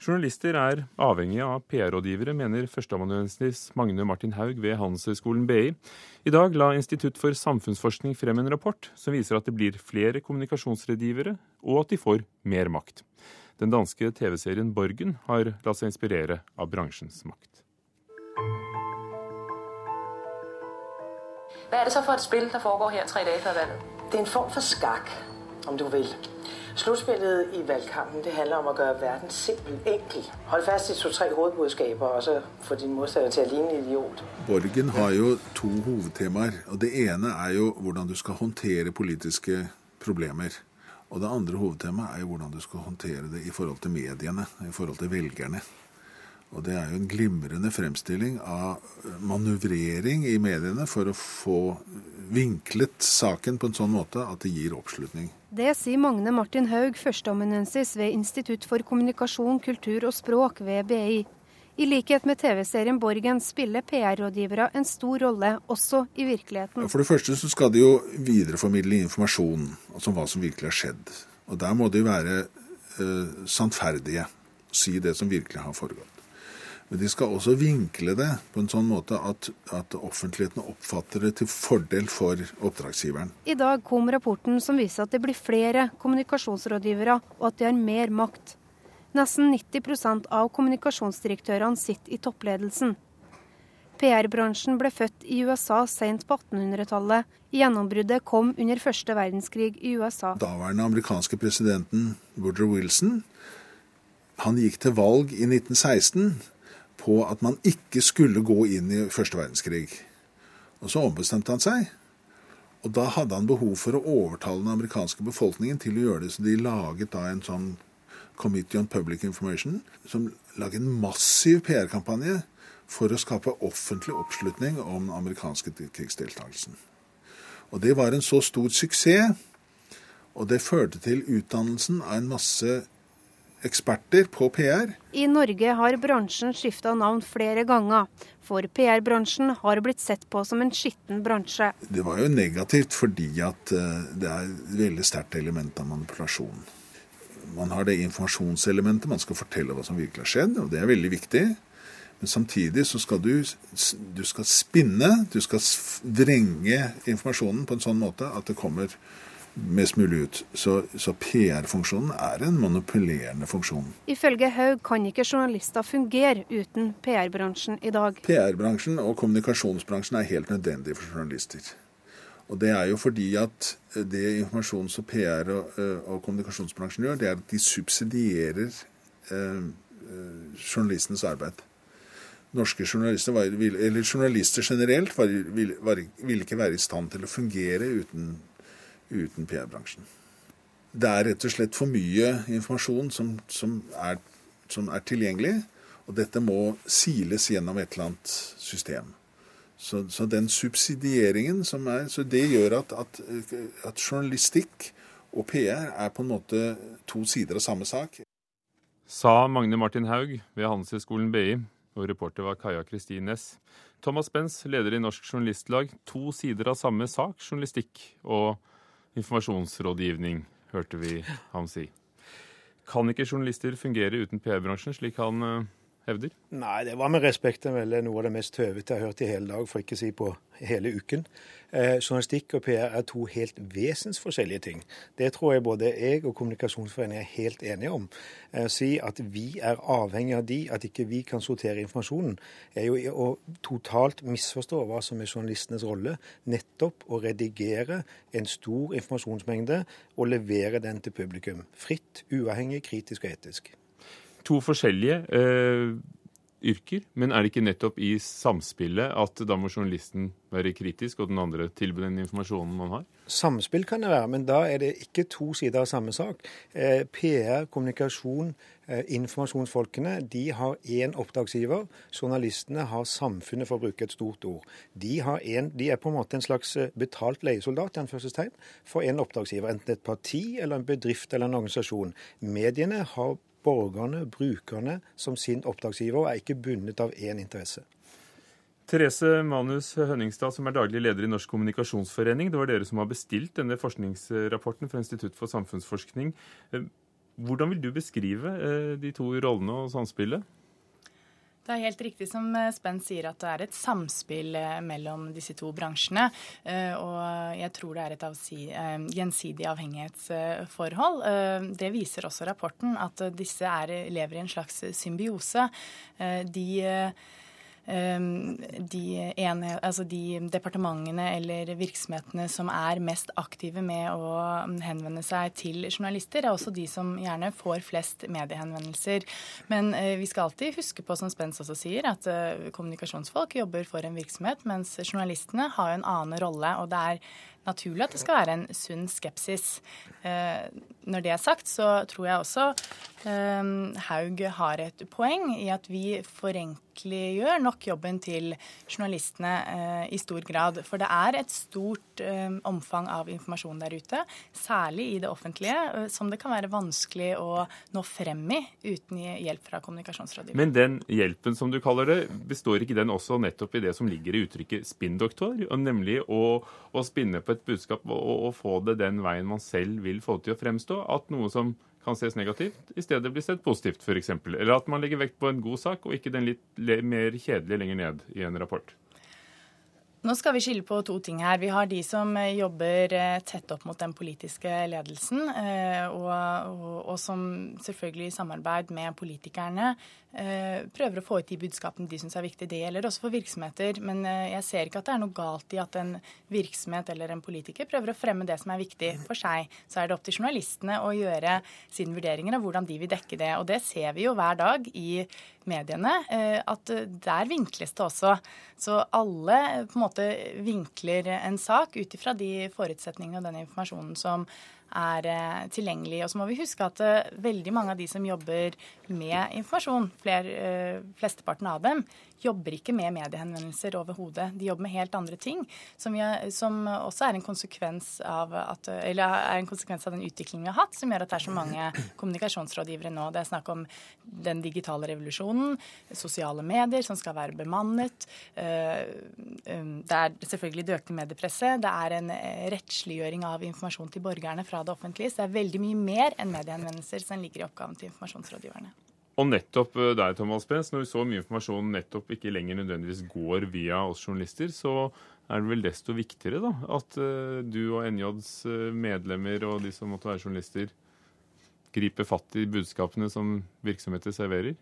Journalister er avhengige av PR-rådgivere, mener førsteamanuensis Magne Martin Haug ved Handelshøyskolen BI. I dag la Institutt for samfunnsforskning frem en rapport som viser at det blir flere kommunikasjonsrådgivere, og at de får mer makt. Den danske TV-serien Borgen har latt seg inspirere av bransjens makt. Hva er det så for et spill som foregår her tre dager før valget? Det er en form for skakk, om du vil. Slutspillet i valgkampen det handler om å gjøre verden simpel enkel. Hold fast i to-tre hovedbudskaper, og så få din motstander til å ligne en idiot. Borgen har jo to hovedtemaer. og Det ene er jo hvordan du skal håndtere politiske problemer. Og det andre hovedtemaet er jo hvordan du skal håndtere det i forhold til mediene, i forhold til velgerne. Og det er jo en glimrende fremstilling av manøvrering i mediene for å få vinklet saken på en sånn måte at det gir oppslutning. Det sier Magne Martin Haug, førsteamanuensis ved Institutt for kommunikasjon, kultur og språk ved BI. I likhet med TV-serien Borgen spiller PR-rådgivere en stor rolle også i virkeligheten. For det første så skal de jo videreformidle informasjon om hva som virkelig har skjedd. Og der må de være uh, sannferdige. Si det som virkelig har foregått. Men de skal også vinkle det på en sånn måte at, at, offentligheten oppfatter det til fordel for oppdragsgiveren. I dag kom rapporten som viser at det blir flere kommunikasjonsrådgivere, og at de har mer makt. Nesten 90% av kommunikasjonsdirektørene sitter i toppledelsen. PR-bransjen ble født i USA sent på 1800-tallet. Gjennombruddet kom under første verdenskrig i USA. Daværende amerikanske presidenten Woodrow Wilson han gikk til valg i 1916 på at man ikke skulle gå inn i første verdenskrig. Og så ombestemte han seg. Og da hadde han behov for å overtale den amerikanske befolkningen til å gjøre det. Så de laget da en sånn Committee on Public Information, som laget en massiv PR-kampanje for å skape offentlig oppslutning om den amerikanske krigsdeltakelsen. Og det var en så stor suksess, og det førte til utdannelsen av en masse eksperter på PR. I Norge har bransjen skifta navn flere ganger, for PR-bransjen har blitt sett på som en skitten bransje. Det var jo negativt fordi at eh, det er et veldig sterkt element av manipulasjon. Man har det informasjonselementet, man skal fortelle hva som virkelig har skjedd, og det er veldig viktig. Men samtidig så skal du, du skal spinne, du skal vrenge informasjonen på en sånn måte at det kommer mest mulig ut. Så, så PR-funksjonen er en manipulerende funksjon. Ifølge Haug kan ikke journalister fungere uten PR-bransjen i dag. PR-bransjen og kommunikasjonsbransjen er helt nødvendig for journalister. Og det er jo fordi at det informasjons- og PR- og, og, kommunikasjonsbransjen gjør, det er at de subsidierer eh, journalistenes arbeid. Norske journalister, var, eller journalister generelt, vil, vil ikke være i stand til å fungere uten uten PR-bransjen. Det er rett og slett for mye informasjon som, som, er, som, er, tilgjengelig, og dette må siles gjennom et eller annet system. Så, så den subsidieringen som er Så det gjør at, at, at journalistikk og PR er på en måte to sider av samme sak. Sa Magne Martin Haug ved Handelshøyskolen BI, og reporter var Kaja Kristin Næss. Thomas Benz, leder i Norsk Journalistlag. To sider av samme sak, journalistikk og informasjonsrådgivning, hørte vi ham si. Kan ikke journalister fungere uten PR-bransjen, slik han eh, hevder? Nei, det var med respekt å noe av det mest tøvete jeg har hørt i hele dag, for ikke å si på hele uken. Eh, journalistikk og PR er to helt vesensforskjellige ting. Det tror jeg både jeg og Kommunikasjonsforeningen er helt enige om. Eh, si at vi er avhengig av de, at ikke vi kan sortere informasjonen, er jo å totalt misforstå hva som er journalistenes rolle. Nettopp å redigere en stor informasjonsmengde og levere den til publikum. Fritt, uavhengig, kritisk og etisk. To forskjellige. Eh yrker, men er det ikke nettopp i samspillet at da må journalisten være kritisk, og den andre tilby den informasjonen man har? Samspill kan det være, men da er det ikke to sider av samme sak. Eh, PR, kommunikasjon, eh, informasjonsfolkene de har én oppdragsgiver. Journalistene har samfunnet, for å bruke et stort ord. De, en, de er på en måte en slags eh, betalt leiesoldat for en oppdragsgiver, enten et parti eller en bedrift eller en organisasjon. Mediene har borgerne, brukerne, som sin oppdragsgiver, og er ikke bundet av én interesse. Therese Manus Hønningstad, som er daglig leder i Norsk kommunikasjonsforening. Det var dere som har bestilt denne forskningsrapporten fra Institutt for samfunnsforskning. Hvordan vil du beskrive eh, de to rollene og samspillet? Det er helt riktig som eh, Spenn sier, at det er et samspill eh, mellom disse to bransjene. Og jeg tror det er et gjensidig avhengighetsforhold. Det viser også rapporten, at disse er, lever i en slags symbiose. De de, ene, altså de, departementene eller virksomhetene som er mest aktive med å henvende seg til journalister, er også de som gjerne får flest mediehenvendelser. Men eh, vi skal alltid huske på, som Spence også sier, at eh, kommunikasjonsfolk jobber for en virksomhet, mens journalistene har en annen rolle. og det er naturlig at det skal være en sunn skepsis. Eh, når det er sagt, så tror jeg også eh, Haug har et poeng i at vi forenkliggjør nok jobben til journalistene eh, i stor grad. For det er et stort omfang av informasjon der ute, særlig i det offentlige, som det kan være vanskelig å nå frem i uten hjelp fra kommunikasjonsrådgiver. Men den hjelpen som du kaller det, består ikke den også nettopp i det som ligger i uttrykket spinndoktor, nemlig å, å spinne på et budskap og, og få det den veien man selv vil få til å fremstå. At noe som kan ses negativt, i stedet blir sett positivt, f.eks. Eller at man legger vekt på en god sak, og ikke den litt mer kjedelige lenger ned i en rapport. Nå skal vi skille på to ting her. Vi har de som eh, jobber eh, tett opp mot den politiske ledelsen, eh, og, og, og som selvfølgelig i samarbeid med politikerne prøver å få ut de budskapene de syns er viktige. Det gjelder også for virksomheter. Men jeg ser ikke at det er noe galt i at en virksomhet eller en politiker prøver å fremme det som er viktig for seg. Så er det opp til journalistene å gjøre sine vurderinger av hvordan de vil dekke det. Og det ser vi jo hver dag i mediene, at der vinkles det også. Så alle på en måte måte vinkler en sak ut ifra de forutsetningene og den informasjonen som er eh, tilgjengelig. Og så må vi huske at eh, veldig mange av de som jobber med informasjon, fler, eh, flesteparten av dem, jobber ikke med mediehenvendelser overhodet. De jobber med helt andre ting, som, har, som, også er en, at, er en konsekvens av den utviklingen vi har hatt, som gjør at det er så mange kommunikasjonsrådgivere nå. Det er snakk om den digitale revolusjonen, sosiale medier som skal være bemannet. Um, det er selvfølgelig det økende mediepresset. Det er en rettsliggjøring av informasjon til borgerne fra det offentlige. Så det er veldig mye mer enn mediehenvendelser som ligger i oppgaven til informasjonsrådgiverne. Og nettopp der, deg, Thomas Pes, når så mye informasjon nettopp ikke lenger nødvendigvis går via oss journalister, så er det vel desto viktigere da, at uh, du og NJs eh, medlemmer og de som måtte være journalister, griper fatt i budskapene som virksomheter serverer?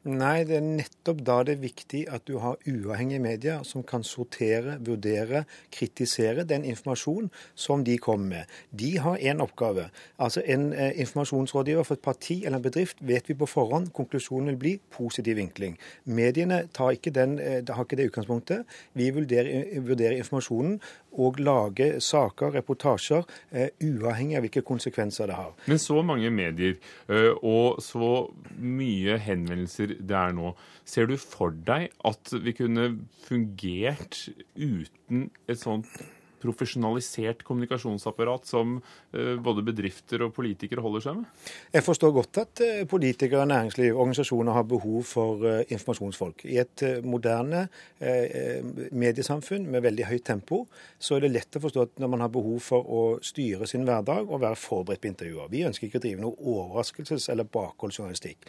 Nei, det er nettopp da det er viktig at du har uavhengige medier som kan sortere, vurdere, kritisere den informasjonen som de kommer med. De har én oppgave. Altså En eh, informasjonsrådgiver for et parti eller en bedrift vet vi på forhånd konklusjonen vil bli positiv vinkling. Mediene ikke den, eh, har ikke det utgangspunktet. Vi vurderer, vurderer informasjonen og lage saker, reportasjer, eh, uavhengig av hvilke konsekvenser det har. Men så mange medier eh, og så mye henvendelser det er nå. Ser du for deg at vi kunne fungert uten et sånt profesjonalisert kommunikasjonsapparat som eh, både bedrifter og politikere holder seg med? Jeg forstår godt at eh, politikere, næringsliv og organisasjoner har behov for eh, informasjonsfolk. I et moderne mediesamfunn med veldig høyt tempo, så er det lett å forstå at når man har behov for å styre sin hverdag og være forberedt på intervjuer. Vi ønsker ikke å drive noe overraskelses- eller bakholdsjournalistikk.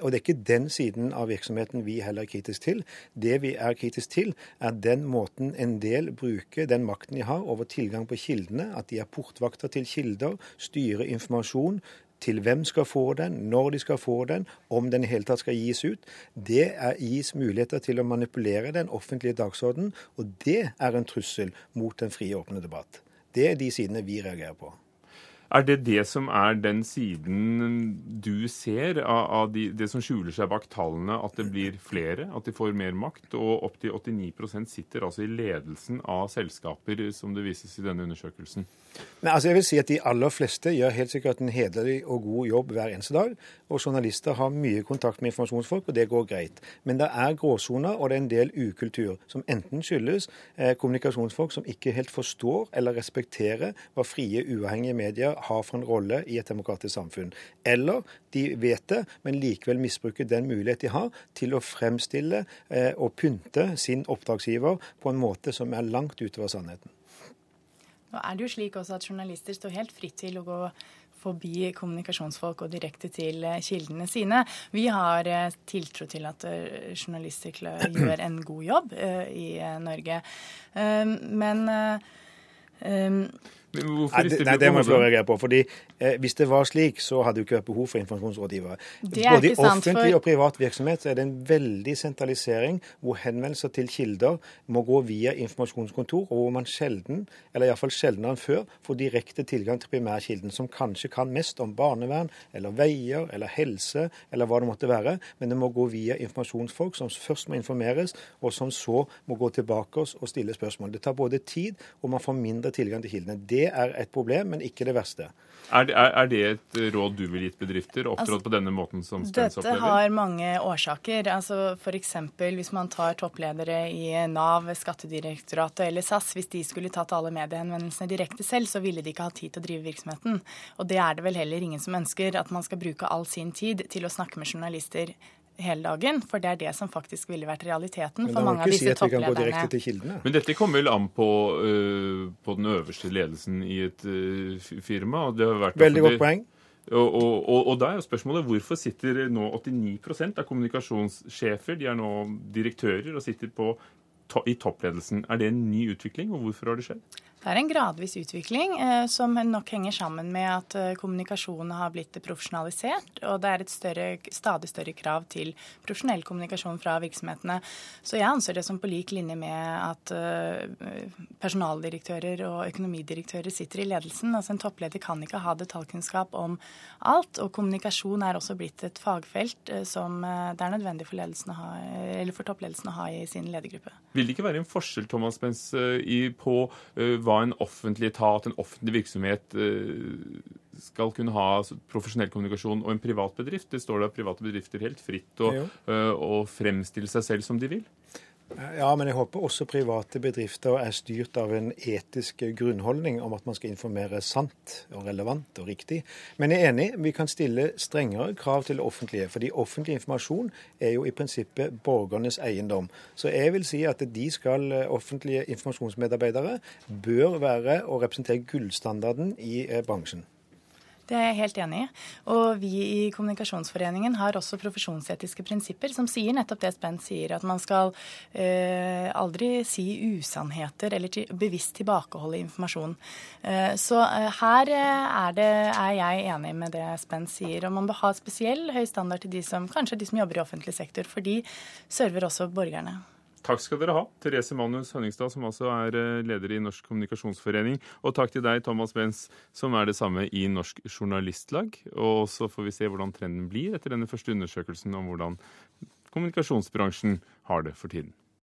Og det er ikke den siden av virksomheten vi heller er kritisk til. Det vi er kritisk til, er den måten en del bruker den makten de har over tilgang på kildene, at de er portvakter til kilder, styrer informasjon til hvem skal få den, når de skal få den, om den i hele tatt skal gis ut. Det er, gis muligheter til å manipulere den offentlige dagsordenen, og det er en trussel mot den frie, åpne debatt. Det er de sidene vi reagerer på. Er det det som er den siden du ser av, av de, det som skjuler seg bak tallene, at det blir flere, at de får mer makt? Og opptil 89% sitter altså i ledelsen av selskaper, som det vises i denne undersøkelsen. Nei, altså jeg vil si at De aller fleste gjør helt sikkert en hederlig og god jobb hver eneste dag. Og journalister har mye kontakt med informasjonsfolk, og det går greit. Men det er gråsoner, og det er en del ukultur som enten skyldes eh, kommunikasjonsfolk som ikke helt forstår eller respekterer hva frie, uavhengige medier har for en rolle i et demokratisk samfunn. Eller de vet det, men likevel misbruker den mulighet de har til å fremstille eh, og pynte sin oppdragsgiver på en måte som er langt utover sannheten. Nå er det jo slik også at Journalister står helt fritt til å gå forbi kommunikasjonsfolk og direkte til kildene sine. Vi har tiltro til at journalister gjør en god jobb i Norge. Men Nei, det, nei, det må jeg få reagere på. fordi eh, Hvis det var slik, så hadde det ikke vært behov for informasjonsrådgivere. Både i offentlig for... og privat virksomhet så er det en veldig sentralisering hvor henvendelser til kilder må gå via informasjonskontor, og hvor man sjelden, eller iallfall sjeldnere enn før, får direkte tilgang til primærkilden, som kanskje kan mest om barnevern eller veier eller helse eller hva det måtte være, men det må gå via informasjonsfolk som først må informeres, og som så må gå tilbake oss og stille spørsmål. Det tar både tid, og man får mindre tilgang til kildene. Det det er et problem, men ikke det verste. Er det, er det et råd du vil gitt bedrifter, opptrådt altså, på denne måten som Stens opplever? Dette har mange årsaker. Altså F.eks. hvis man tar toppledere i Nav, Skattedirektoratet eller SAS. Hvis de skulle tatt alle mediehenvendelsene direkte selv, så ville de ikke hatt tid til å drive virksomheten. Og det er det vel heller ingen som ønsker, at man skal bruke all sin tid til å snakke med journalister hele dagen. For det er det som faktisk ville vært realiteten for mange av disse si topplederne. Men dette kommer vel an på, uh, på, den øverste ledelsen i et uh, firma? Veldig godt poeng. Og, og, og, og, da er jo spørsmålet hvorfor sitter nå 89% av kommunikasjonssjefer de er nå direktører og sitter på, to, i toppledelsen. Er det en ny utvikling, og hvorfor har det skjedd? Det er en gradvis utvikling eh, som nok henger sammen med at eh, kommunikasjonen har blitt profesjonalisert, og det er et større, stadig større krav til profesjonell kommunikasjon fra virksomhetene. Så jeg anser det som på lik linje med at eh, personaldirektører og økonomidirektører sitter i ledelsen. Altså En toppleder kan ikke ha detaljkunnskap om alt, og kommunikasjon er også blitt et fagfelt eh, som eh, det er nødvendig for, ha, for toppledelsen å ha i sin ledergruppe. Vil det ikke være en forskjell Thomas Benz, eh, på hva en offentlig etat, en offentlig virksomhet eh, skal kunne ha altså, profesjonell kommunikasjon, og en privat bedrift. Det står da private bedrifter helt fritt å, å fremstille seg selv som de vil. Ja, men jeg håper også private bedrifter er styrt av en etisk grunnholdning om at man skal informere sant og relevant og riktig. Men jeg er enig, vi kan stille strengere krav til det offentlige. Fordi offentlig informasjon er jo i prinsippet borgernes eiendom. Så jeg vil si at de skal, eh, offentlige informasjonsmedarbeidere bør være og representere gullstandarden i eh, bransjen. Det er jeg helt enig i. Og vi i Kommunikasjonsforeningen har også profesjonsetiske prinsipper som sier nettopp det Spent sier, at man skal eh, aldri si usannheter eller til, bevisst tilbakeholde informasjon. Eh, så eh, her eh, er, det, er, jeg enig med det Spent sier. Og man bør ha spesiell høy standard til de som, kanskje de som jobber i offentlig sektor, for de server også borgerne. Takk skal dere ha, Therese Manus Hønningstad, som altså er eh, leder i Norsk kommunikasjonsforening. Og takk til deg, Thomas Benz, som er det samme i Norsk Journalistlag. Og så får vi se hvordan trenden blir etter denne første undersøkelsen om hvordan kommunikasjonsbransjen har det for tiden.